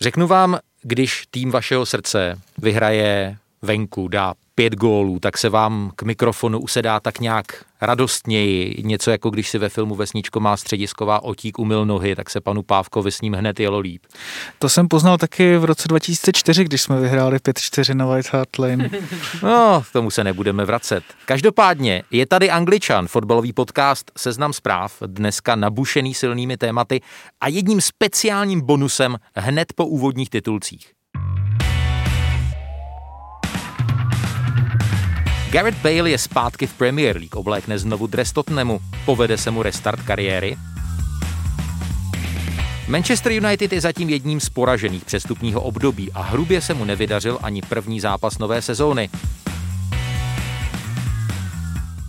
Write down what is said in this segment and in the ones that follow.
Řeknu vám, když tým vašeho srdce vyhraje venku, dá pět gólů, tak se vám k mikrofonu usedá tak nějak radostněji. Něco jako když si ve filmu Vesničko má středisková otík umyl nohy, tak se panu Pávkovi s ním hned jelo líp. To jsem poznal taky v roce 2004, když jsme vyhráli 5-4 na White Hart Lane. no, k tomu se nebudeme vracet. Každopádně je tady Angličan, fotbalový podcast Seznam zpráv, dneska nabušený silnými tématy a jedním speciálním bonusem hned po úvodních titulcích. Gareth Bale je zpátky v Premier League, oblékne znovu dres Tottenhamu, povede se mu restart kariéry. Manchester United je zatím jedním z poražených přestupního období a hrubě se mu nevydařil ani první zápas nové sezóny.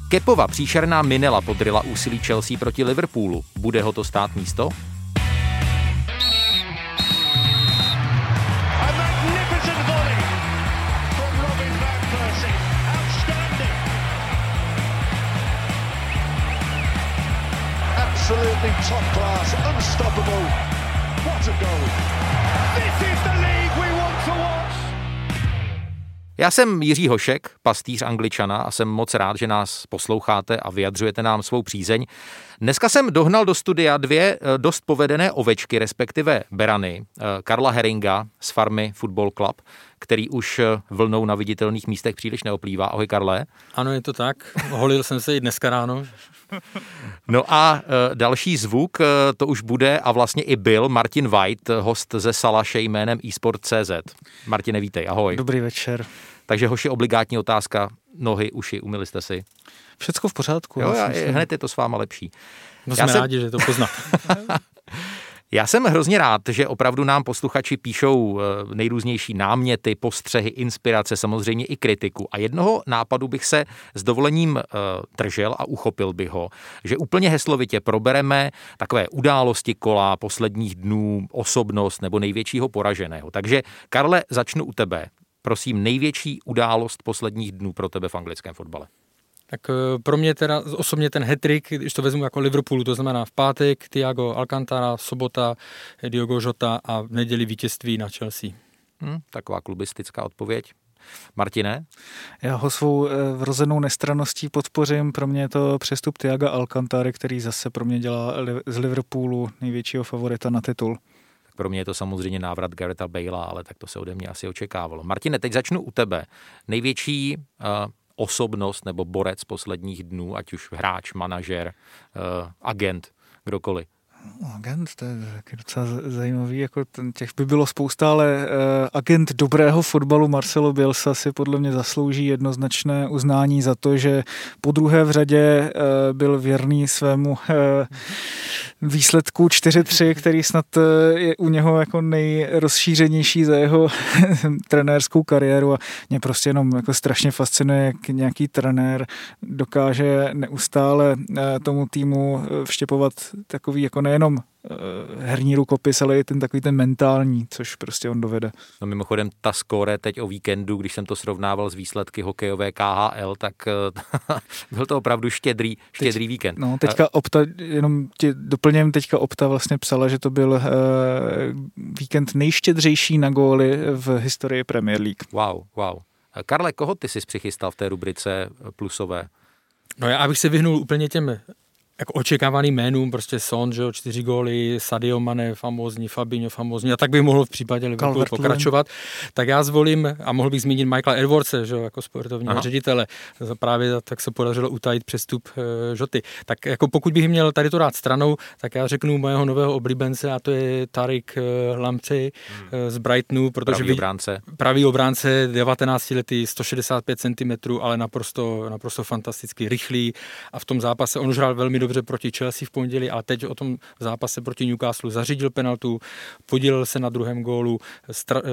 Kepova příšerná minela podryla úsilí Chelsea proti Liverpoolu. Bude ho to stát místo? Absolutely top class, unstoppable. What a goal. This is the league we want to watch. Já jsem Jiří Hošek, pastýř Angličana a jsem moc rád, že nás posloucháte a vyjadřujete nám svou přízeň. Dneska jsem dohnal do studia dvě eh, dost povedené ovečky, respektive berany. Eh, Karla Heringa z farmy Football Club, který už eh, vlnou na viditelných místech příliš neoplývá. Ahoj Karle. Ano, je to tak. Holil jsem se i dneska ráno. No a e, další zvuk, e, to už bude a vlastně i byl Martin White, host ze Salaše jménem eSport.cz. Martine, vítej, ahoj. Dobrý večer. Takže hoši, obligátní otázka, nohy, uši, umili jste si? Všecko v pořádku. Jo, já, hned je to s váma lepší. No jsme já jsem... rádi, že to poznat. Já jsem hrozně rád, že opravdu nám posluchači píšou eh, nejrůznější náměty, postřehy, inspirace, samozřejmě i kritiku. A jednoho nápadu bych se s dovolením eh, držel a uchopil bych ho, že úplně heslovitě probereme takové události kola posledních dnů, osobnost nebo největšího poraženého. Takže Karle, začnu u tebe. Prosím, největší událost posledních dnů pro tebe v anglickém fotbale. Tak eh, pro mě teda osobně ten hetrik, když to vezmu jako Liverpoolu, to znamená v pátek Thiago Alcantara, sobota Diogo Jota a v neděli vítězství na Chelsea. Hmm, taková klubistická odpověď. Martine? Já ho svou eh, vrozenou nestraností podpořím. Pro mě je to přestup Tiaga Alcantara, který zase pro mě dělá z Liverpoolu největšího favorita na titul. Pro mě je to samozřejmě návrat Garetha Bale'a, ale tak to se ode mě asi očekávalo. Martine, teď začnu u tebe. Největší uh, osobnost nebo borec posledních dnů, ať už hráč, manažer, uh, agent, kdokoliv. Agent, to je docela zajímavý, jako ten, těch by bylo spousta, ale uh, agent dobrého fotbalu Marcelo Bielsa si podle mě zaslouží jednoznačné uznání za to, že po druhé v řadě uh, byl věrný svému uh, výsledku 4-3, který snad je u něho jako nejrozšířenější za jeho trenérskou kariéru a mě prostě jenom jako strašně fascinuje, jak nějaký trenér dokáže neustále tomu týmu vštěpovat takový jako nejenom eh, herní rukopis, ale i ten takový ten mentální, což prostě on dovede. No mimochodem ta skóre teď o víkendu, když jsem to srovnával s výsledky hokejové KHL, tak eh, byl to opravdu štědrý, štědrý teď, víkend. No, teďka Opta, jenom tě doplněm, teďka Opta vlastně psala, že to byl uh, víkend nejštědřejší na góly v historii Premier League. Wow, wow. Karle, koho ty jsi přichystal v té rubrice plusové? No já bych se vyhnul úplně těm jako očekávaným jménům, prostě Son, že jo, čtyři góly, Sadio Mane, famózní, Fabinho, famózní, a tak bych mohl v případě Liverpoolu pokračovat. Tak já zvolím, a mohl bych zmínit Michaela Edwardse, že jo, jako sportovního Aha. ředitele. Právě tak se podařilo utajit přestup e, Žoty. Tak jako pokud bych měl tady to rád stranou, tak já řeknu mojeho nového oblíbence, a to je Tarik e, Lamci hmm. e, z Brightonu, protože pravý obránce. Pravý obránce, 19 letý, 165 cm, ale naprosto, naprosto fantasticky rychlý a v tom zápase on už hrál velmi dobře proti Chelsea v pondělí, ale teď o tom zápase proti Newcastle zařídil penaltu, podílel se na druhém gólu,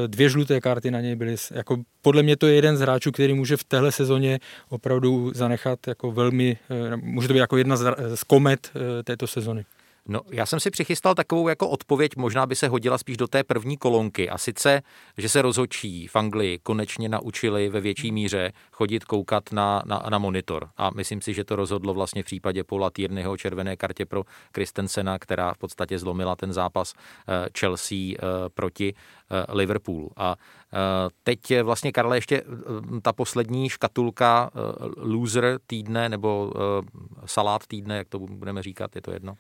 dvě žluté karty na něj byly. Jako podle mě to je jeden z hráčů, který může v téhle sezóně opravdu zanechat jako velmi, eh, může to být jako jedna z, z komet eh, této sezony. No, já jsem si přichystal takovou jako odpověď, možná by se hodila spíš do té první kolonky. A sice, že se rozhodčí v Anglii konečně naučili ve větší míře chodit koukat na, na, na monitor. A myslím si, že to rozhodlo vlastně v případě Paula Tierneyho červené kartě pro Christensena, která v podstatě zlomila ten zápas eh, Chelsea eh, proti eh, Liverpoolu. A teď vlastně, Karle, ještě ta poslední škatulka loser týdne nebo salát týdne, jak to budeme říkat, je to jedno?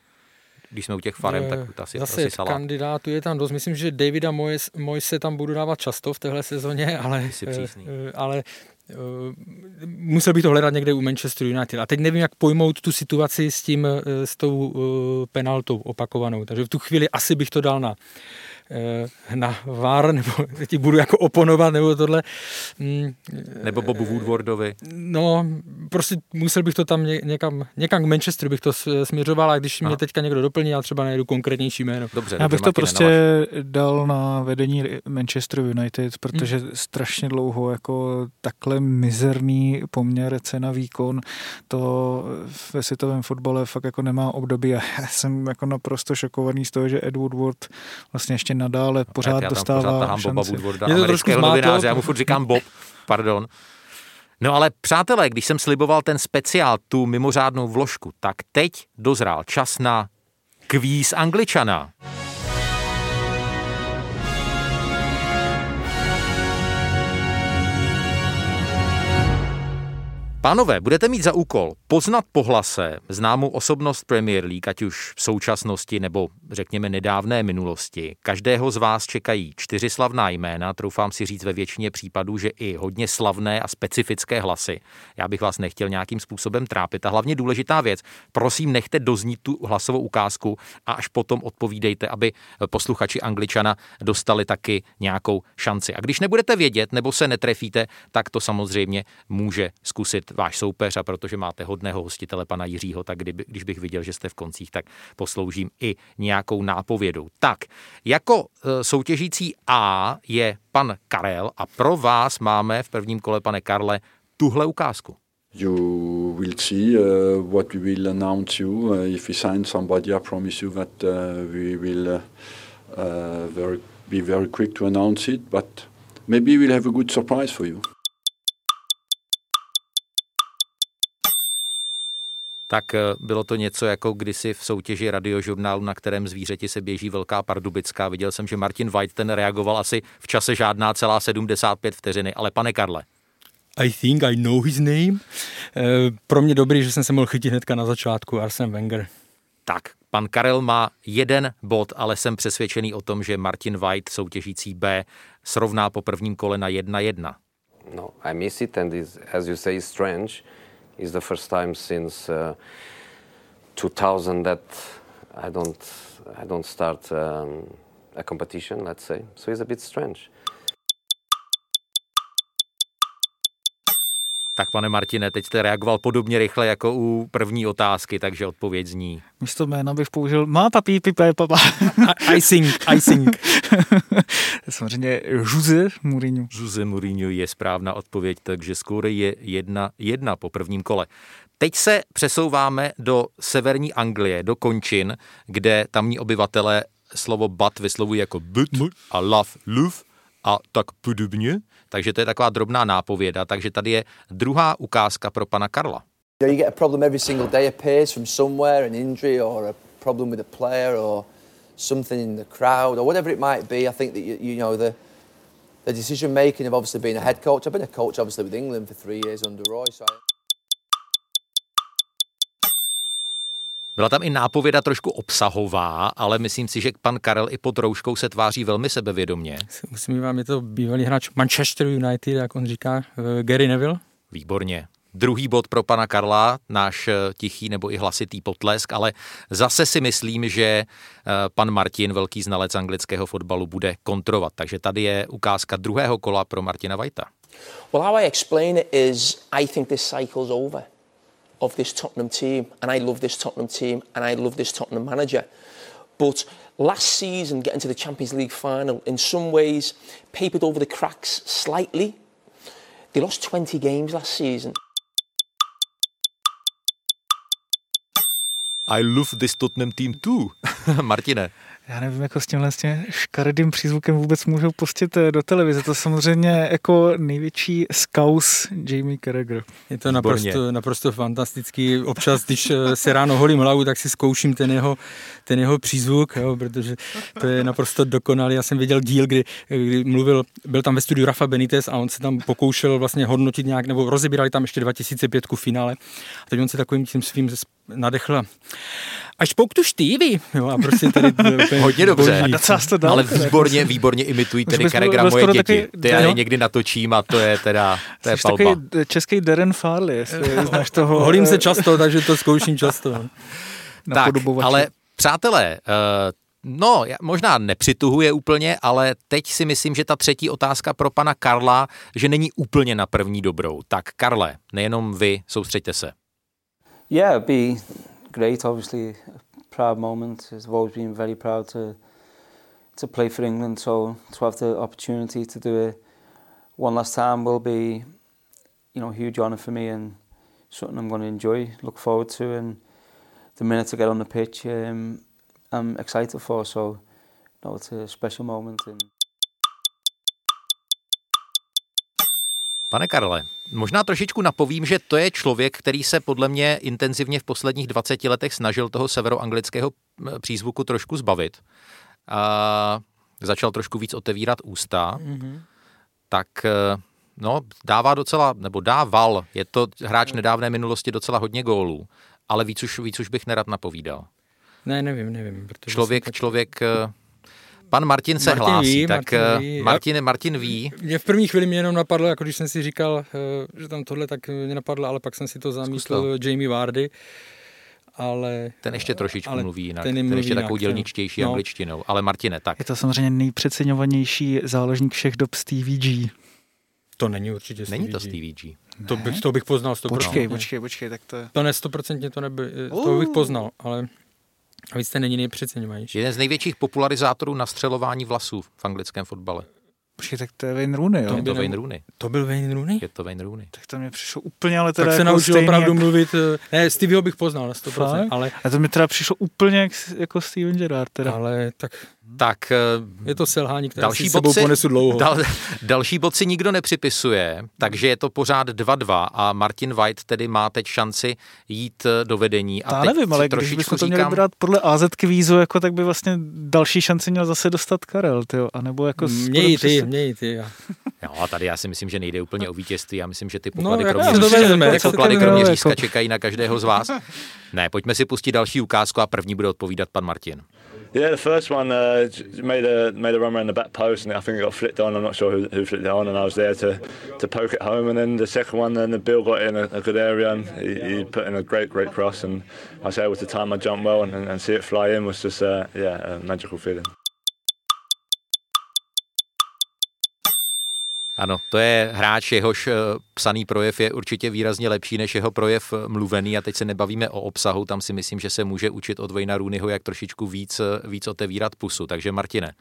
Když jsme u těch farem, tak to asi, Zase asi salát. kandidátů je tam dost. Myslím, že Davida Moise tam budu dávat často v téhle sezóně, ale, eh, ale eh, musel bych to hledat někde u Manchester United. A teď nevím, jak pojmout tu situaci s tím, eh, s tou penaltou opakovanou. Takže v tu chvíli asi bych to dal na Eh, na VAR, nebo ti budu jako oponovat, nebo tohle. Mm, nebo Bobu Woodwardovi. No, prostě musel bych to tam někam, někam k Manchesteru bych to směřoval, a když Aha. mě teďka někdo doplní, já třeba najdu konkrétnější jméno. Dobře, já bych to prostě dal na vedení Manchester United, protože hmm. strašně dlouho jako takhle mizerný poměr cena výkon, to ve světovém fotbale fakt jako nemá období a já jsem jako naprosto šokovaný z toho, že Ed Woodward vlastně ještě nadále pořád já dostává pořád Boba Woodwarda, je to trošku novináře, já mu furt říkám Bob, pardon. No ale přátelé, když jsem sliboval ten speciál, tu mimořádnou vložku, tak teď dozrál čas na kvíz Angličana. Pánové, budete mít za úkol poznat pohlase známou osobnost Premier League, ať už v současnosti nebo řekněme nedávné minulosti. Každého z vás čekají čtyři slavná jména, troufám si říct ve většině případů, že i hodně slavné a specifické hlasy. Já bych vás nechtěl nějakým způsobem trápit. A hlavně důležitá věc, prosím, nechte doznít tu hlasovou ukázku a až potom odpovídejte, aby posluchači Angličana dostali taky nějakou šanci. A když nebudete vědět nebo se netrefíte, tak to samozřejmě může zkusit váš soupeř a protože máte hodného hostitele pana Jiřího, tak kdyby, když bych viděl, že jste v koncích, tak posloužím i nějakou nápovědou. Tak, jako e, soutěžící A je pan Karel a pro vás máme v prvním kole, pane Karle, tuhle ukázku. You will see uh, what we will announce you. Uh, if we sign somebody, I promise you that uh, we will uh very, be very quick to announce it, but maybe we'll have a good surprise for you. Tak eh, bylo to něco jako kdysi v soutěži radiožurnálu, na kterém zvířeti se běží velká pardubická. Viděl jsem, že Martin White ten reagoval asi v čase žádná celá 75 vteřiny. Ale pane Karle, i think I know his name. Eh, pro mě dobrý, že jsem se mohl chytit hnedka na začátku Arsene Wenger. Tak, pan Karel má jeden bod, ale jsem přesvědčený o tom, že Martin White, soutěžící B, srovná po prvním kole na 1-1. No, I miss it and is, as you say, strange. It's the first time since uh, 2000 that I don't I don't start um, a competition, let's say. So it's a bit strange. Tak pane Martine, teď jste reagoval podobně rychle jako u první otázky, takže odpověď zní. Místo jména bych použil má papí, pipé, papa. Icing, icing. Samozřejmě Jose Mourinho. Jose Mourinho je správná odpověď, takže skóre je jedna, jedna po prvním kole. Teď se přesouváme do severní Anglie, do Končin, kde tamní obyvatele slovo bat vyslovují jako but a love, love a tak podobně. Takže to je taková drobná nápověda. Takže tady je druhá ukázka pro pana Karla. You get a problem every single day from somewhere, an injury or a problem with a player or something in the crowd or whatever it might be. I think that you, you know the the decision making of obviously being a head coach. I've been a coach obviously with England for three years under Roy. So I... Byla tam i nápověda trošku obsahová, ale myslím si, že pan Karel i pod rouškou se tváří velmi sebevědomně. Musím vám, je to bývalý hráč Manchester United, jak on říká, eh, Gary Neville. Výborně. Druhý bod pro pana Karla, náš eh, tichý nebo i hlasitý potlesk, ale zase si myslím, že eh, pan Martin, velký znalec anglického fotbalu, bude kontrovat. Takže tady je ukázka druhého kola pro Martina Vajta. Well, how I explain it is I think this cycle's over. Of this Tottenham team, and I love this Tottenham team, and I love this Tottenham manager. But last season, getting to the Champions League final, in some ways, papered over the cracks slightly. They lost 20 games last season. I love this Tottenham team too. Martine já nevím, jako s tímhle s tím škaredým přízvukem vůbec můžou pustit eh, do televize. To samozřejmě jako největší skaus Jamie Carragher. Je to naprosto, naprosto fantastický. Občas, když eh, se ráno holím hlavu, tak si zkouším ten jeho, ten jeho přízvuk, jo, protože to je naprosto dokonalý. Já jsem viděl díl, kdy, kdy mluvil, byl tam ve studiu Rafa Benitez a on se tam pokoušel vlastně hodnotit nějak, nebo rozebírali tam ještě 2005 finále. A teď on se takovým tím svým nadechl až spouk tu štývy. Jo, a prostě tady Hodně dobře, to ale výborně, výborně imitují tedy Carragera moje děti. Taky, Ty já je někdy natočím a to je teda, to je palba. Takový český Darren Farley, jestli znáš toho. Holím se často, takže to zkouším často. tak, ale přátelé, uh, No, možná nepřituhuje úplně, ale teď si myslím, že ta třetí otázka pro pana Karla, že není úplně na první dobrou. Tak Karle, nejenom vy, soustřeďte se. Yeah, it'd be great. Obviously, a proud moment. I've always been very proud to to play for England. So to have the opportunity to do it one last time will be, you know, a huge honour for me and something I'm going to enjoy, look forward to. And the minute I get on the pitch, um, I'm excited for. So, know it's a special moment. And... Pane Karle, možná trošičku napovím, že to je člověk, který se podle mě intenzivně v posledních 20 letech snažil toho severoanglického přízvuku trošku zbavit. A začal trošku víc otevírat ústa. Mm-hmm. Tak no, dává docela, nebo dával, je to hráč nedávné minulosti docela hodně gólů, ale víc už, víc už bych nerad napovídal. Ne, nevím, nevím. Člověk, tak... člověk Pan Martin se Martin hlásí, ví, tak Martin ví. Martin, Martin ví. Mě v první chvíli mě jenom napadlo, jako když jsem si říkal, eh, že tam tohle, tak mě napadlo, ale pak jsem si to zamýšlel Jamie Vardy. Ale, ten ještě trošičku ale mluví jinak. Ten, ten ještě takovou dělničtější no. angličtinou. Ale Martine, tak. Je to samozřejmě nejpřeceňovanější záložník všech dob Stevie G. To není určitě Stevie Není to Stevie G. To bych, to bych poznal 100%. Počkej, počkej, počkej, tak to je... To ne 100% to neby, to bych poznal, ale... A vy jste není nejpřeceňovanější. Jeden z největších popularizátorů nastřelování vlasů v anglickém fotbale. Počkej, tak to je Wayne Rooney, jo? To, to Wayne Rooney. To byl Wayne Rooney? Je to Wayne Rooney. Tak to mě přišlo úplně, ale teda Tak se jako naučil stejný, opravdu jak... mluvit, eh, ne, Stevieho bych poznal na 100%, Fakt? ale... A to mi teda přišlo úplně jak, jako Steven Gerrard teda. Ale tak tak eh, je to selhání, které další si sebou si, ponesu dlouho. Dal, další bod si nikdo nepřipisuje, takže je to pořád 2-2 a Martin White tedy má teď šanci jít eh, do vedení. A Já nevím, ale když bychom to měli brát podle AZ kvízu, jako, tak by vlastně další šanci měl zase dostat Karel, tyjo, a nebo jako... Měj ty, měj ty. Já. Jo, a tady já si myslím, že nejde úplně o vítězství. Já myslím, že ty no, poklady no, kromě, řízka, ty poklady kromě řízka jako... čekají na každého z vás. Ne, pojďme si pustit další ukázku a první bude odpovídat pan Martin. Yeah, the first one uh, made a made a run around the back post, and I think it got flicked on. I'm not sure who, who flicked it on, and I was there to, to poke it home. And then the second one, then the Bill got in a, a good area, and he, he, put in a great, great cross, and I was able to time my jump well, and, and see it fly in was just uh, yeah, a magical feeling. Ano, to je hráč, jehož eh, psaný projev je určitě výrazně lepší než jeho projev eh, mluvený a teď se nebavíme o obsahu, tam si myslím, že se může učit od Vejna Rooneyho, jak trošičku víc, eh, víc otevírat pusu. Takže Martine.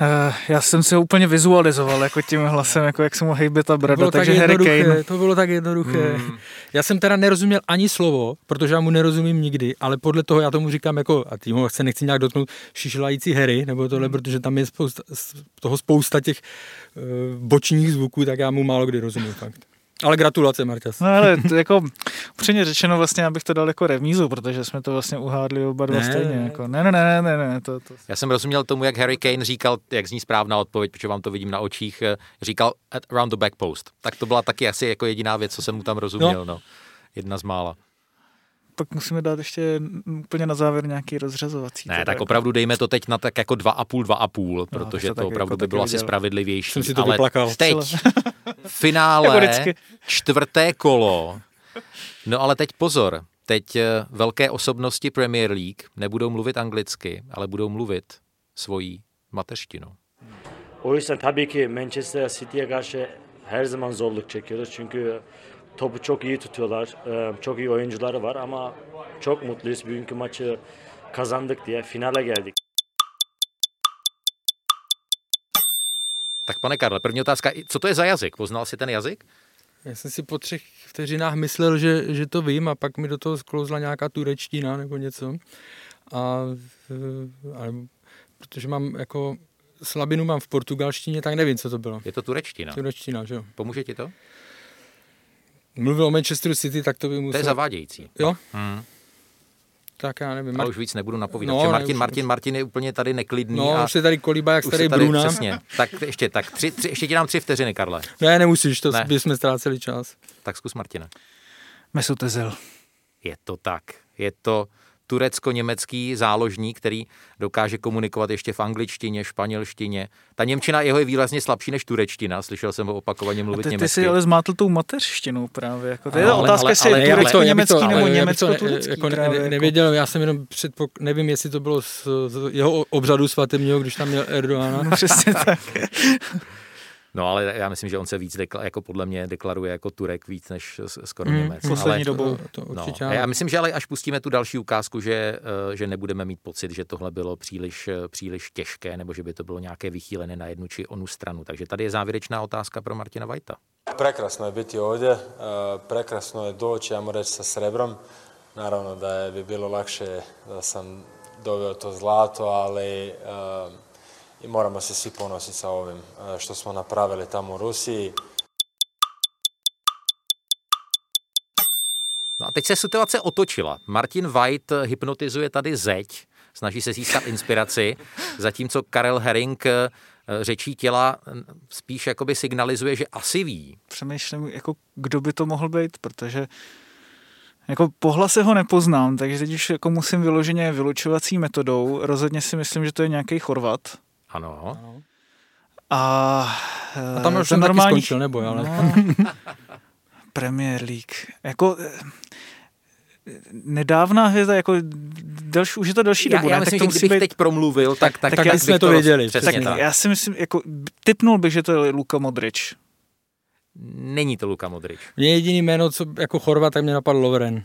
Uh, já jsem ho úplně vizualizoval jako tím hlasem, jako jak se mu hejbe ta brada, takže tak Harry Kane. To bylo tak jednoduché. Mm. Já jsem teda nerozuměl ani slovo, protože já mu nerozumím nikdy, ale podle toho já tomu říkám jako, a tím se nechci nějak dotknout, šišlající Harry, nebo tohle, mm. protože tam je spousta, toho spousta těch uh, bočních zvuků, tak já mu málo kdy rozumím fakt. Ale gratulace, Marťas. No ale to jako upřímně řečeno vlastně, abych to dal jako remízu, protože jsme to vlastně uhádli oba dva ne, stejně. Jako, ne, ne, ne, ne, ne. To, to... Já jsem rozuměl tomu, jak Harry Kane říkal, jak zní správná odpověď, protože vám to vidím na očích, eh, říkal at around the back post. Tak to byla taky asi jako jediná věc, co jsem mu tam rozuměl. No. no. Jedna z mála pak musíme dát ještě úplně na závěr nějaký rozřazovací. Ne, tak jako. opravdu dejme to teď na tak jako dva a půl, dva a půl, no, protože to, to opravdu jako by bylo asi spravedlivější. Jsem si to Ale vyplakal. teď finále, jako čtvrté kolo. No ale teď pozor, teď eh, velké osobnosti Premier League nebudou mluvit anglicky, ale budou mluvit svojí mateřštinou. O yüzden tabii ki Manchester City'ye karşı her zaman zorluk çekiyoruz. Çünkü topu çok iyi tutuyorlar. Çok iyi oyuncuları var ama çok mutluyuz. Bugünkü maçı kazandık diye finale geldik. Tak pane Karle, první otázka, co to je za jazyk? Poznal si ten jazyk? Já jsem si po třech vteřinách myslel, že, že to vím a pak mi do toho sklouzla nějaká turečtina nebo něco. A, a protože mám jako slabinu mám v portugalštině, tak nevím, co to bylo. Je to turečtina. Turečtina, že jo. Pomůže ti to? Mluvil o Manchesteru City, tak to by musel... To je zavádějící. Jo? Hmm. Tak já nevím. Ale už víc nebudu napovídat. No, Martin, ne, Martin, Martin je úplně tady neklidný. No, a už je tady kolíba jak starý tady, Bruna. Přesně. Tak ještě, tak tři, tři, ještě ti dám tři vteřiny, Karle. Ne, nemusíš, to ne. bychom ztráceli čas. Tak zkus Martina. Mesut Özil. Je to tak. Je to turecko-německý záložník, který dokáže komunikovat ještě v angličtině, španělštině. Ta němčina jeho je výrazně slabší než turečtina, slyšel jsem ho opakovaně mluvit ty, německy. Ty jsi ale zmátl tou mateřštinou právě. Jako, to je ale, otázka, jestli je turecko-německý nebo německo-turecký. Jako ne, ne, nevěděl, já jsem jenom předpok... nevím, jestli to bylo z, z jeho obřadu svatebního, když tam měl Erdoana. No, přesně tak. No ale já myslím, že on se víc, dekla, jako podle mě, deklaruje jako Turek víc než skoro mm, Němec. Poslední ale, dobou. To, to no. určitě no. Já myslím, že ale až pustíme tu další ukázku, že, eh, že nebudeme mít pocit, že tohle bylo příliš, eh, příliš těžké, nebo že by to bylo nějaké vychýlené na jednu či onu stranu. Takže tady je závěrečná otázka pro Martina Vajta. Prekrasno je biti ovdje, eh, prekrasno je doći, ja reći, sa srebrom. Naravno da je bi bilo lakše da sam doveo to zlato, ali i moramo se svi ponositi sa ovim e, što smo napravili tamo u Rusiji. No a teď se situace otočila. Martin White hypnotizuje tady zeď, snaží se získat inspiraci, zatímco Karel Herring e, řečí těla spíš jakoby signalizuje, že asi ví. Přemýšlím, jako kdo by to mohl být, protože jako po hlase ho nepoznám, takže teď už jako musím vyloženě vylučovací metodou. Rozhodně si myslím, že to je nějaký Chorvat. Ano. A, a tam už jsem normální... taky skončil, nebo ale... No, Premier League. Jako nedávná hvězda, jako delší, už je to delší já, dobu. Já ne? myslím, tak že kdybych být... teď promluvil, tak, tak, tak, tak jsme to věděli. Tak, já si myslím, jako typnul bych, že to je Luka Modrič. Není to Luka Modrič. Mě jediný jméno, co jako Chorvat, tak mě napadl Lovren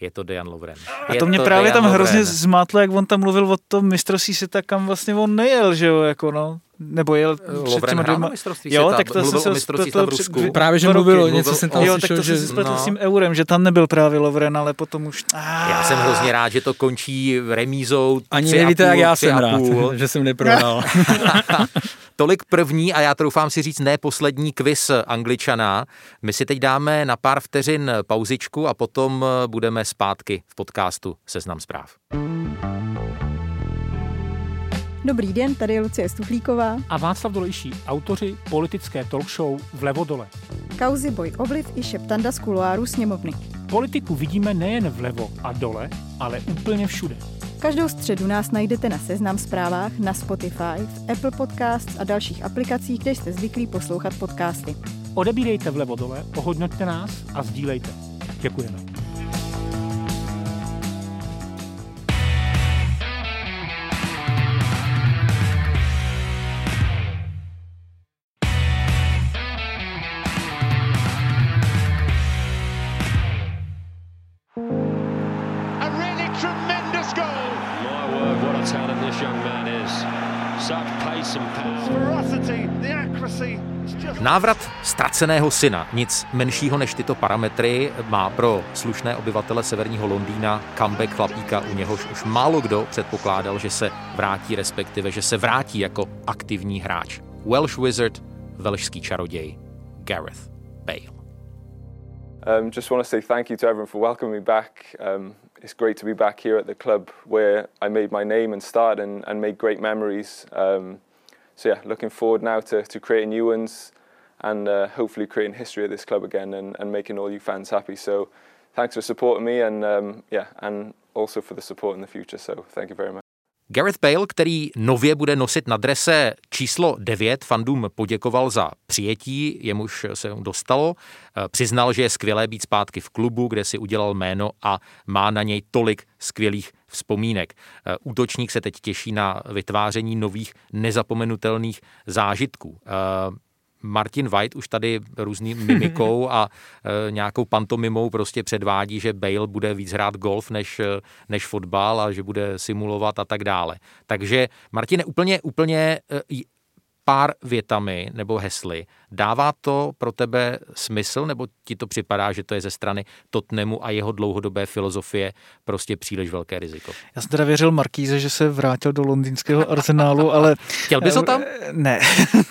je to Dejan Lovren. A to mě to právě Dejan tam Lovren. hrozně zmátlo, jak on tam mluvil o tom mistrovství světa, kam vlastně on nejel, že jo, jako no. Nebo jel před těma dvěma... mistrovství jo, tak to jsem se mistrovství v Rusku. Právě, že mluvil, něco jsem tam jo, slyšel, tak to že... jsem no. s tím eurem, že tam nebyl právě Lovren, ale potom už... Ah. Já jsem hrozně rád, že to končí remízou Ani nevíte, jak já jsem rád, že jsem neprohrál. Tolik první a já troufám si říct ne poslední quiz angličana. My si teď dáme na pár vteřin pauzičku a potom budeme zpátky v podcastu Seznam zpráv. Dobrý den, tady je Lucie Stuchlíková a Václav Dolejší, autoři politické talk show Vlevo dole. Kauzy Boj Obliv i šeptanda z kuloáru sněmovny. Politiku vidíme nejen vlevo a dole, ale úplně všude. Každou středu nás najdete na Seznam zprávách, na Spotify, v Apple Podcasts a dalších aplikacích, kde jste zvyklí poslouchat podcasty. Odebírejte vlevo dole, ohodnoťte nás a sdílejte. Děkujeme. Návrat ztraceného syna, nic menšího než tyto parametry, má pro slušné obyvatele severního Londýna comeback chlapíka, u něhož už málo kdo předpokládal, že se vrátí, respektive, že se vrátí jako aktivní hráč. Welsh Wizard, velšský čaroděj Gareth Bale. Um, just want to say thank you to everyone for welcoming me back. Um, it's great to be back here at the club where I made my name and started and, and made great memories. Um, so yeah, looking forward now to, to creating new ones and uh, hopefully creating history at this club again and, and making all you fans happy. So thanks for supporting me and um, yeah, and also for the support in the future. So thank you very much. Gareth Bale, který nově bude nosit na drese číslo 9, fandům poděkoval za přijetí, jemuž se mu dostalo. Eh, přiznal, že je skvělé být zpátky v klubu, kde si udělal jméno a má na něj tolik skvělých vzpomínek. Eh, útočník se teď těší na vytváření nových nezapomenutelných zážitků. Martin White už tady různým mimikou a e, nějakou pantomimou prostě předvádí, že Bale bude víc hrát golf než, e, než fotbal a že bude simulovat a tak dále. Takže Martin úplně, úplně e, pár větami nebo hesly. Dává to pro tebe smysl, nebo ti to připadá, že to je ze strany Totnemu a jeho dlouhodobé filozofie prostě příliš velké riziko? Já jsem teda věřil Markíze, že se vrátil do londýnského arzenálu, ale... Chtěl bys ho tam? Ne.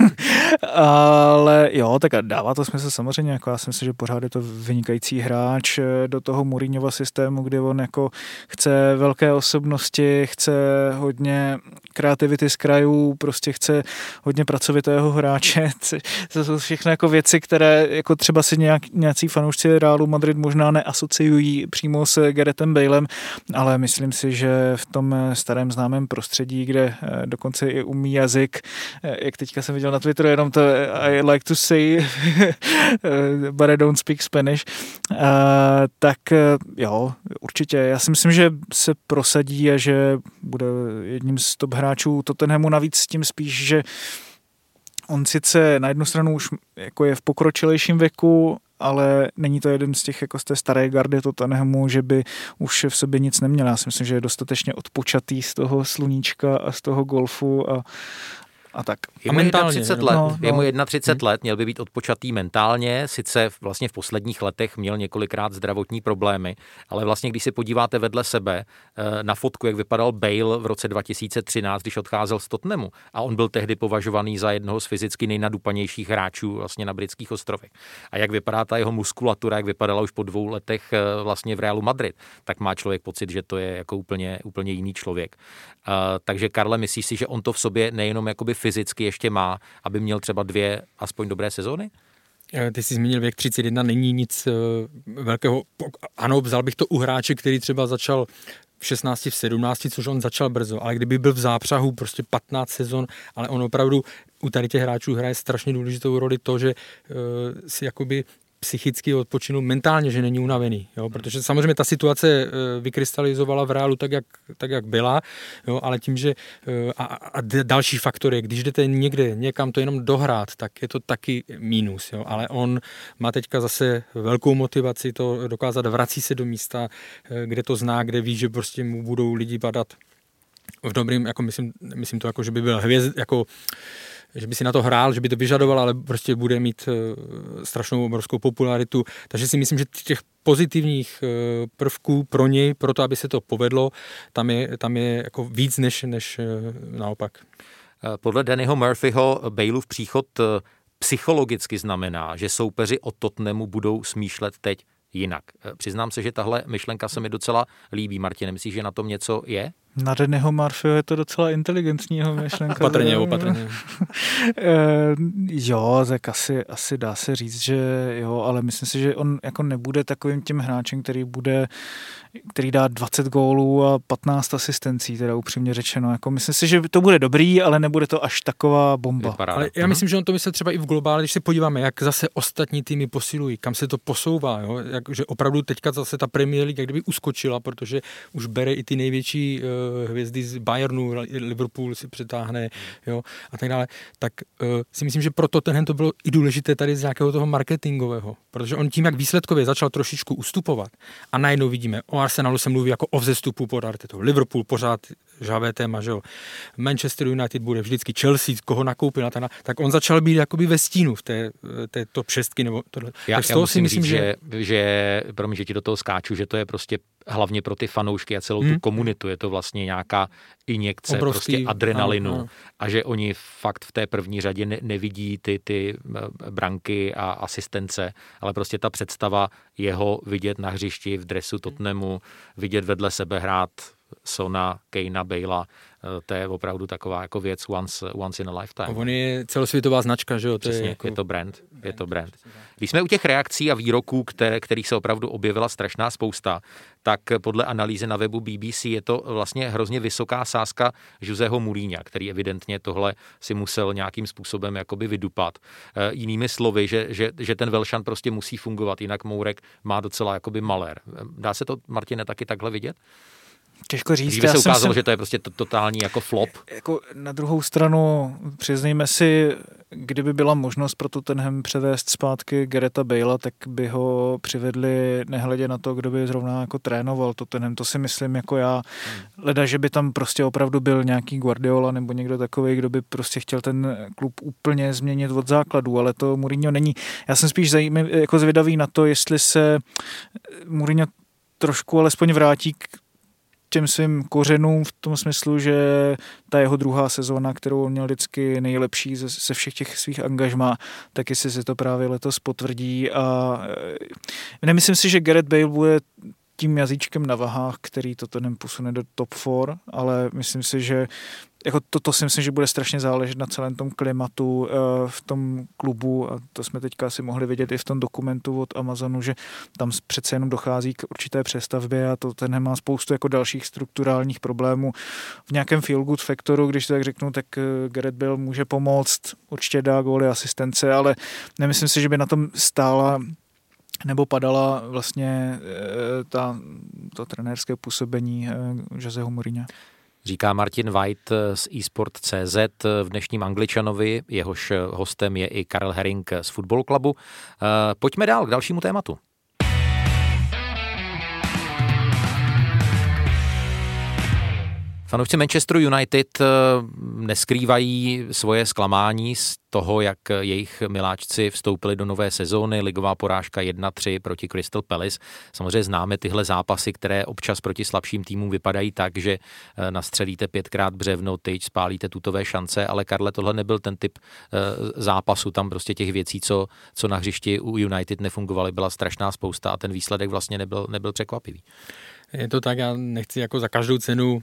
ale jo, tak dává to smysl samozřejmě. Jako já si myslím, že pořád je to vynikající hráč do toho Mourinhova systému, kde on jako chce velké osobnosti, chce hodně kreativity z krajů, prostě chce hodně pracovitého hráče. To všechno jako věci, které jako třeba si nějak, nějací fanoušci Realu Madrid možná neasociují přímo s Garethem Balem, ale myslím si, že v tom starém známém prostředí, kde eh, dokonce i umí jazyk, eh, jak teďka jsem viděl na Twitteru, jenom to I like to say, eh, but I don't speak Spanish, tak jo, určitě. Já si myslím, že se prosadí a že bude jedním z top hráčů Tottenhamu, navíc tím spíš, že on sice na jednu stranu už jako je v pokročilejším věku, ale není to jeden z těch jako z té staré gardy Tottenhamu, že by už v sobě nic neměl. Já si myslím, že je dostatečně odpočatý z toho sluníčka a z toho golfu a, a tak. Je mu 31 let, no, no. je mu 31 hmm. let, měl by být odpočatý mentálně, sice vlastně v posledních letech měl několikrát zdravotní problémy, ale vlastně když si podíváte vedle sebe eh, na fotku, jak vypadal Bale v roce 2013, když odcházel z Tottenhamu a on byl tehdy považovaný za jednoho z fyzicky nejnadupanějších hráčů vlastně na britských ostrovech. A jak vypadá ta jeho muskulatura, jak vypadala už po dvou letech eh, vlastně v Realu Madrid, tak má člověk pocit, že to je jako úplně, úplně jiný člověk. Uh, takže Karle, myslíš si, že on to v sobě nejenom jakoby fyzicky ještě má, aby měl třeba dvě aspoň dobré sezóny? Eh, ty jsi zmínil věk 31, není nic eh, velkého. Ano, vzal bych to u hráče, který třeba začal v 16, v 17, což on začal brzo, ale kdyby byl v zápřahu prostě 15 sezon, ale on opravdu u tady těch hráčů hraje strašně důležitou roli to, že uh, si jakoby psychicky odpočinu mentálně, že není unavený. Jo? Protože samozřejmě ta situace eh, vykrystalizovala v reálu tak, jak, tak, jak byla, jo? ale tím, že eh, a, a další faktory, když jdete někde, někam to jenom dohrát, tak je to taky mínus. Jo? Ale on má teďka zase velkou motivaci to dokázat, vrací se do místa, eh, kde to zná, kde ví, že prostě mu budou lidi padat v dobrým, jako myslím, myslím to jako, že by byl hvězd, jako že by si na to hrál, že by to vyžadoval, ale prostě bude mít eh, strašnou obrovskou popularitu. Takže si myslím, že těch pozitivních eh, prvků pro něj, pro to, aby se to povedlo, tam je, tam je jako víc než, než eh, naopak. Podle Dannyho Murphyho Baleův příchod psychologicky znamená, že soupeři o Tottenhamu budou smýšlet teď jinak. Přiznám se, že tahle myšlenka se mi docela líbí. Martin, myslíš, že na tom něco je? Na Reného Marfio je to docela inteligentního myšlenka. Opatrně, opatrně. Eh, jo, tak asi, asi dá se říct, že jo, ale myslím si, že on jako nebude takovým tím hráčem, který bude, který dá 20 gólů a 15 asistencí, teda upřímně řečeno. Jako myslím si, že to bude dobrý, ale nebude to až taková bomba. Ale já myslím, že on to myslel třeba i v globále, když se podíváme, jak zase ostatní týmy posilují, kam se to posouvá, jo? Jak, že opravdu teďka zase ta Premier League jak kdyby uskočila, protože už bere i ty největší uh, hvězdy z Bayernu, Liverpool si přetáhne jo, a tak dále, tak uh, si myslím, že proto tenhle to bylo i důležité tady z nějakého toho marketingového, protože on tím, jak výsledkově začal trošičku ustupovat a najednou vidíme, o Arsenalu se mluví jako o vzestupu pod Artetou, Liverpool pořád žávé téma, že jo. Manchester United bude vždycky Chelsea, koho nakoupil, ten, tak on začal být jakoby ve stínu v té, té top šestky nebo tohle. Já, tak z toho si myslím, říct, že... že, že promiň, že ti do toho skáču, že to je prostě hlavně pro ty fanoušky a celou hmm. tu komunitu. Je to vlastně nějaká injekce Obrovský, prostě adrenalinu ano, ano. a že oni fakt v té první řadě ne, nevidí ty, ty eh, branky a asistence, ale prostě ta představa jeho vidět na hřišti v dresu Tottenhamu, vidět vedle sebe hrát Sona, Kejna, Bejla, eh, to je opravdu taková jako věc once, once in a lifetime. On je celosvětová značka, že jo? To Přesně, je, jako... je to brand, je to brand. Když jsme u těch reakcí a výroků, které, kterých se opravdu objevila strašná spousta, tak podle analýzy na webu BBC je to vlastně hrozně vysoká sázka Joseho Mourinha, který evidentně tohle si musel nějakým způsobem jakoby vydupat. E, jinými slovy, že, že, že ten Velšan prostě musí fungovat, jinak Mourek má docela jakoby malér. Dá se to, Martine, taky takhle vidět? Těžko říct. Dříve se ukázalo, jsem, že to je prostě totální jako flop. Jako na druhou stranu, přiznejme si, kdyby byla možnost pro Tottenham převést zpátky Gereta Bale, tak by ho přivedli nehledě na to, kdo by zrovna jako trénoval Tottenham. To si myslím jako já. Leda, že by tam prostě opravdu byl nějaký Guardiola nebo někdo takový, kdo by prostě chtěl ten klub úplně změnit od základu, ale to Mourinho není. Já jsem spíš zajímavý, jako zvědavý na to, jestli se Mourinho trošku alespoň vrátí k těm svým kořenům v tom smyslu, že ta jeho druhá sezóna, kterou on měl vždycky nejlepší ze, ze všech těch svých angažmá, tak jestli se to právě letos potvrdí. A e, nemyslím si, že Gareth Bale bude tím jazyčkem na vahách, který to ten posune do top 4, ale myslím si, že jako to, to si myslím, že bude strašně záležet na celém tom klimatu uh, v tom klubu a to jsme teďka si mohli vidět i v tom dokumentu od Amazonu, že tam přece jenom dochází k určité přestavbě a to ten má spoustu jako dalších strukturálních problémů. V nějakém feel good faktoru, když to tak řeknu, tak uh, Gareth Bill může pomoct, určitě dá góly asistence, ale nemyslím si, že by na tom stála nebo padala vlastně uh, ta, to trenérské působení Joseho Mourinho. Říká Martin White z eSport.cz v dnešním Angličanovi, jehož hostem je i Karel Herring z Football Clubu. Eh, pojďme dál k dalšímu tématu. Fanoušci Manchesteru United eh, neskrývají svoje zklamání z toho, jak jejich miláčci vstoupili do nové sezóny. Ligová porážka 1-3 proti Crystal Palace. Samozřejmě známe tyhle zápasy, které občas proti slabším týmům vypadají tak, že eh, nastřelíte pětkrát břevno, tyč, spálíte tutové šance, ale Karle, tohle nebyl ten typ eh, zápasu. Tam prostě těch věcí, co, co na hřišti u United nefungovaly, byla strašná spousta a ten výsledek vlastně nebyl, nebyl překvapivý. Je to tak, já nechci jako za každou cenu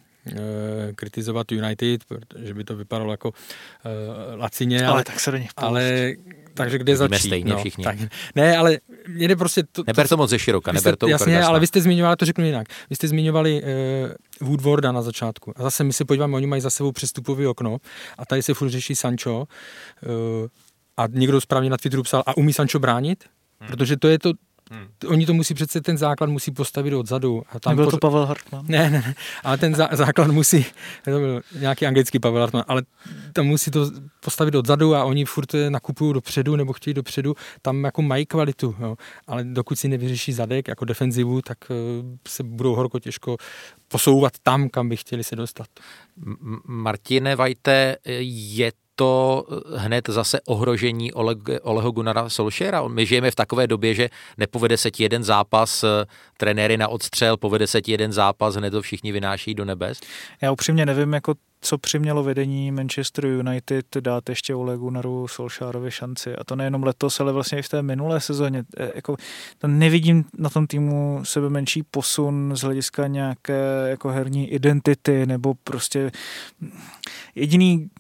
kritizovat United, protože by to vypadalo jako uh, lacině. Ale, ale tak se do nich Ale takže kde začít? stejně no, všichni. Tak, ne, ale jde prostě... To, neber to moc ze široka, neber to Jasně, ale vy jste zmiňovali, to řeknu jinak, vy jste zmiňovali uh, Woodwarda na začátku. A zase my se podíváme, oni mají za sebou přestupový okno a tady se furt řeší Sancho uh, a někdo správně na Twitteru psal, a umí Sancho bránit? Hmm. Protože to je to, Hmm. Oni to musí přece, ten základ musí postavit odzadu. A tam Nebyl to Pavel Hartmann? Ne, ne, ne, ale ten zá, základ musí, to byl nějaký anglický Pavel Hartmann, ale tam musí to postavit odzadu a oni furt nakupují dopředu nebo chtějí dopředu, tam jako mají kvalitu, jo. ale dokud si nevyřeší zadek jako defenzivu, tak uh, se budou horko těžko posouvat tam, kam by chtěli se dostat. Martine Vajte, je to hned zase ohrožení Oleg, Oleho Gunnara Solšera. My žijeme v takové době, že nepovede se ti jeden zápas, eh, trenéry na odstřel, povede se ti jeden zápas, hned to všichni vynáší do nebes? Já upřímně nevím, jako co přimělo vedení Manchester United dát ještě Ole Gunnaru Solskjaerovi šanci. A to nejenom letos, ale vlastně i v té minulé sezóně. Eh, jako, to nevidím na tom týmu sebe menší posun z hlediska nějaké jako herní identity nebo prostě jediný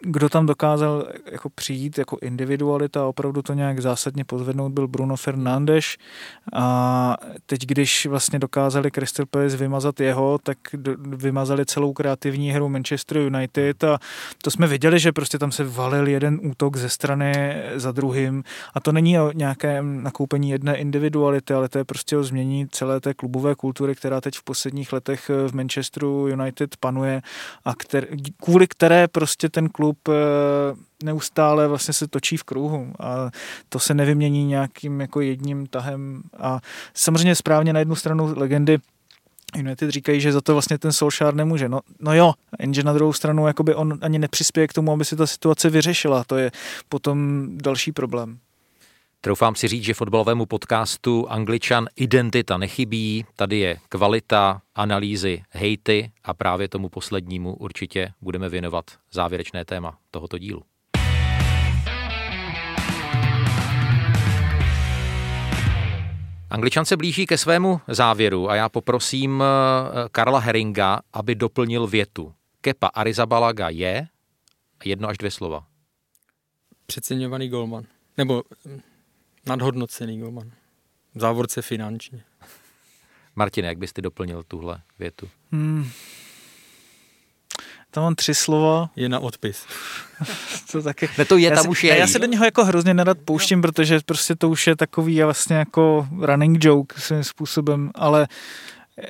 kdo tam dokázal jako přijít jako individualita a opravdu to nějak zásadně pozvednout, byl Bruno Fernandes. A teď, když vlastně dokázali Crystal Palace vymazat jeho, tak vymazali celou kreativní hru Manchester United a to jsme viděli, že prostě tam se valil jeden útok ze strany za druhým. A to není o nějakém nakoupení jedné individuality, ale to je prostě o změní celé té klubové kultury, která teď v posledních letech v Manchesteru United panuje a kter, kvůli které prostě ten klub klub eh, neustále vlastně se točí v kruhu a to se nevymění nějakým jako jedním tahem a samozřejmě správně na jednu stranu legendy United říkají, že za to vlastně ten Solskjaer nemůže. No, no jo, jenže na druhou stranu jakoby on ani nepřispěje k tomu, aby si ta situace vyřešila. To je potom další problém. Troufám si říct, že fotbalovému podcastu Angličan identita nechybí. Tady je kvalita, analýzy, hejty a právě tomu poslednímu určitě budeme věnovat závěrečné téma tohoto dílu. Angličan se blíží ke svému závěru a já poprosím eh, Karla Heringa, aby doplnil větu. Kepa Arizabalaga je jedno až dvě slova. Přeceňovaný golman. Nebo Nadhodnocený golman. V závorce finančně. Martine, jak byste doplnil tuhle větu? Hmm. Tam mám tři slova. Je na odpis. to taky. Ne, to je, tam už je. Já se do něho jako hrozně nerad pouštím, protože prostě to už je takový vlastně jako running joke svým způsobem, ale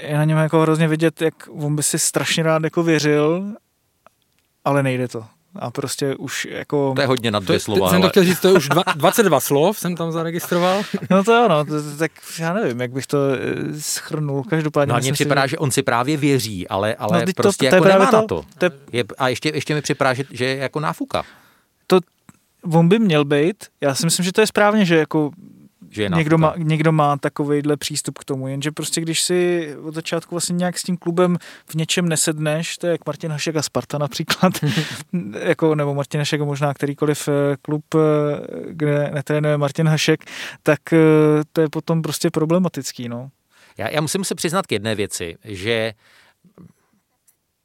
je na něm jako hrozně vidět, jak on by si strašně rád jako věřil, ale nejde to. A prostě už jako... To je hodně na dvě slova. Jsem to chtěl říct, to je už dva, 22 slov, jsem tam zaregistroval. No to ano, to, tak já nevím, jak bych to eh, schrnul. Každopádně no, mně připadá, si... že on si právě věří, ale, ale no, prostě to, to, jako nemá to, na to. to je... A ještě, ještě mi připadá, že, že je jako náfuka. To, on by měl být. Já si myslím, že to je správně, že jako že je někdo, má, někdo má takovýhle přístup k tomu, jenže prostě když si od začátku vlastně nějak s tím klubem v něčem nesedneš, to je jak Martin Hašek a Sparta například, jako, nebo Martin Hašek možná kterýkoliv eh, klub, eh, kde netrénuje Martin Hašek, tak eh, to je potom prostě problematický, no. Já, já musím se přiznat k jedné věci, že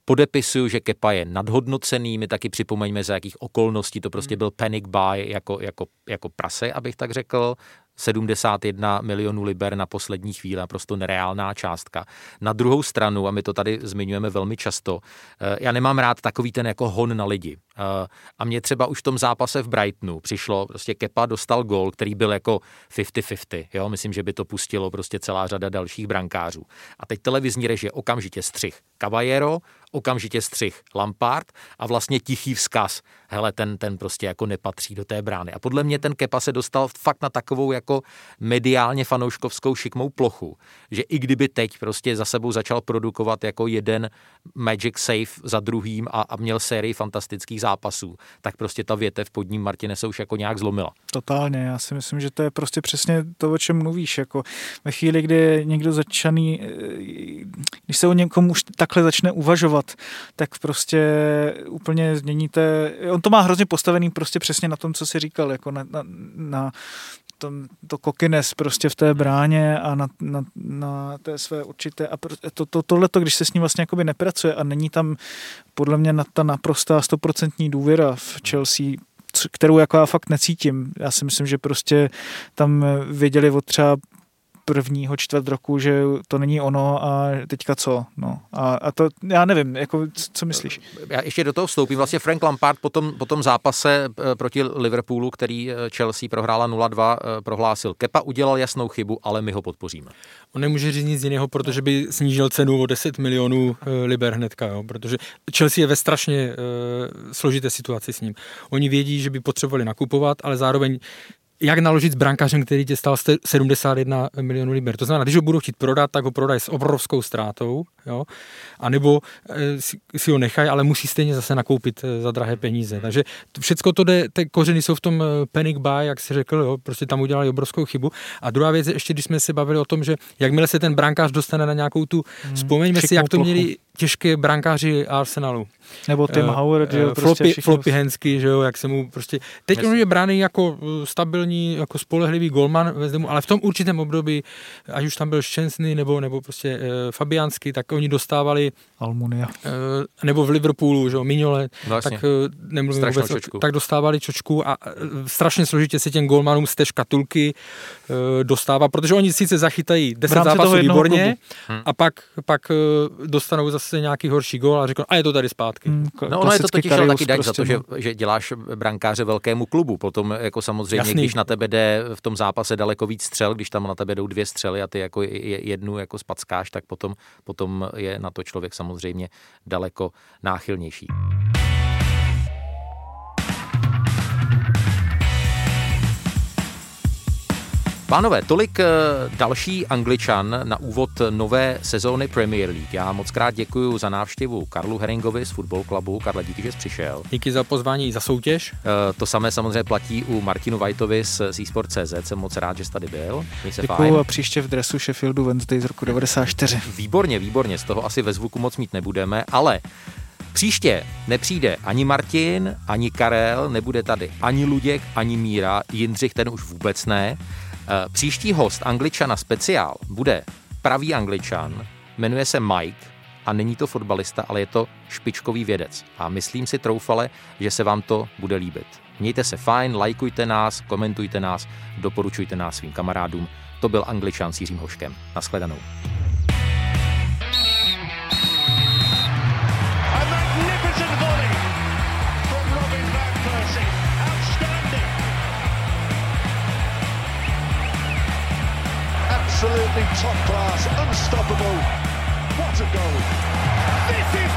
podepisuju, že Kepa je nadhodnocený, my taky připomeňme, za jakých okolností to prostě byl panic buy jako, jako, jako prase, abych tak řekl. 71 milionů liber na poslední chvíli, prostě nereálná částka. Na druhou stranu, a my to tady zmiňujeme velmi často, eh, já nemám rád takový ten jako hon na lidi. Eh, a mě třeba už v tom zápase v Brightonu přišlo, prostě Kepa dostal gol, který byl jako 50-50, jo, myslím, že by to pustilo prostě celá řada dalších brankářů. A teď televizní režie okamžitě střih Caballero, okamžitě střih Lampard a vlastně tichý vzkaz, hele, ten, ten prostě jako nepatří do té brány. A podle mě ten Kepa se dostal fakt na takovou jako mediálně fanouškovskou šikmou plochu, že i kdyby teď prostě za sebou začal produkovat jako jeden Magic Save za druhým a, a měl sérii fantastických zápasů, tak prostě ta větev pod ním Martine se už jako nějak zlomila. Totálně, já si myslím, že to je prostě přesně to, o čem mluvíš. Jako ve chvíli, kdy někdo začaný, eh, když se o někom už takhle začne uvažovat, tak prostě úplně změníte, on to má hrozně postavený prostě přesně na tom, co si říkal, jako na, na, na to, to kokines prostě v té bráně a na, na, na té své určité a to, to, tohleto, když se s ním vlastně jakoby nepracuje a není tam podle mě na ta naprostá stoprocentní důvěra v Chelsea, kterou jako já fakt necítím. Já si myslím, že prostě tam věděli od třeba prvního čtvrt roku, že to není ono a teďka co. No. A, a to já nevím, jako, co myslíš? Já ještě do toho vstoupím. Vlastně Frank Lampard po tom, po tom zápase eh, proti Liverpoolu, který eh, Chelsea prohrála 0-2, eh, prohlásil, Kepa udělal jasnou chybu, ale my ho podpoříme. On nemůže říct nic jiného, protože by snížil cenu o 10 milionů liber hnedka, jo? protože Chelsea je ve strašně uh, složité situaci s ním. Oni vědí, že by potřebovali nakupovat, ale zároveň jak naložit s brankářem, který tě stál 71 milionů liber. To znamená, když ho budou chtít prodat, tak ho prodají s obrovskou ztrátou, jo? a nebo e, si, ho nechají, ale musí stejně zase nakoupit e, za drahé peníze. Takže všechno to jde, ty kořeny jsou v tom e, panic buy, jak si řekl, jo? prostě tam udělali obrovskou chybu. A druhá věc je ještě, když jsme se bavili o tom, že jakmile se ten brankář dostane na nějakou tu, hmm, vzpomeňme si, jak to plochu. měli těžké brankáři Arsenalu. Nebo Tim uh, Howard, že jo, prostě Floppy, Floppy Hensky, že jo, jak se mu prostě... Teď Myslím. on je brány jako stabilní, jako spolehlivý golman ale v tom určitém období, ať už tam byl Ščensny nebo, nebo prostě uh, Fabiansky, tak oni dostávali... Almunia. Uh, nebo v Liverpoolu, že jo, Mignole, vlastně. tak uh, nemluvím vůbec, čočku. tak dostávali čočku a uh, strašně složitě se těm golmanům z té škatulky uh, dostává, protože oni sice zachytají 10 zápasů výborně hmm. a pak, pak uh, dostanou zase zase nějaký horší gol a řekl, a je to tady zpátky. Hmm, no ono je to totiž taky dať prostě za to, že, no. že děláš brankáře velkému klubu. Potom jako samozřejmě, Jasný. když na tebe jde v tom zápase daleko víc střel, když tam na tebe jdou dvě střely a ty jako jednu jako spackáš, tak potom, potom je na to člověk samozřejmě daleko náchylnější. Pánové, tolik eh, další Angličan na úvod nové sezóny Premier League. Já moc krát děkuji za návštěvu Karlu Heringovi z Football Clubu. Karle, díky, že jsi přišel. Díky za pozvání i za soutěž. Eh, to samé samozřejmě platí u Martinu Vajtovi z eSport.cz. Jsem moc rád, že jsi tady byl. Děkuji a příště v dresu Sheffieldu Wednesday z roku 94. Výborně, výborně. Z toho asi ve zvuku moc mít nebudeme, ale Příště nepřijde ani Martin, ani Karel, nebude tady ani Luděk, ani Míra, Jindřich ten už vůbec ne. Eh, příští host Angličana speciál bude pravý Angličan, jmenuje se Mike a není to fotbalista, ale je to špičkový vědec. A myslím si troufale, že se vám to bude líbit. Mějte se fajn, lajkujte nás, komentujte nás, doporučujte nás svým kamarádům. To byl Angličan s Jiřím Hoškem. Naschledanou. absolutely top class, unstoppable. What a goal! This is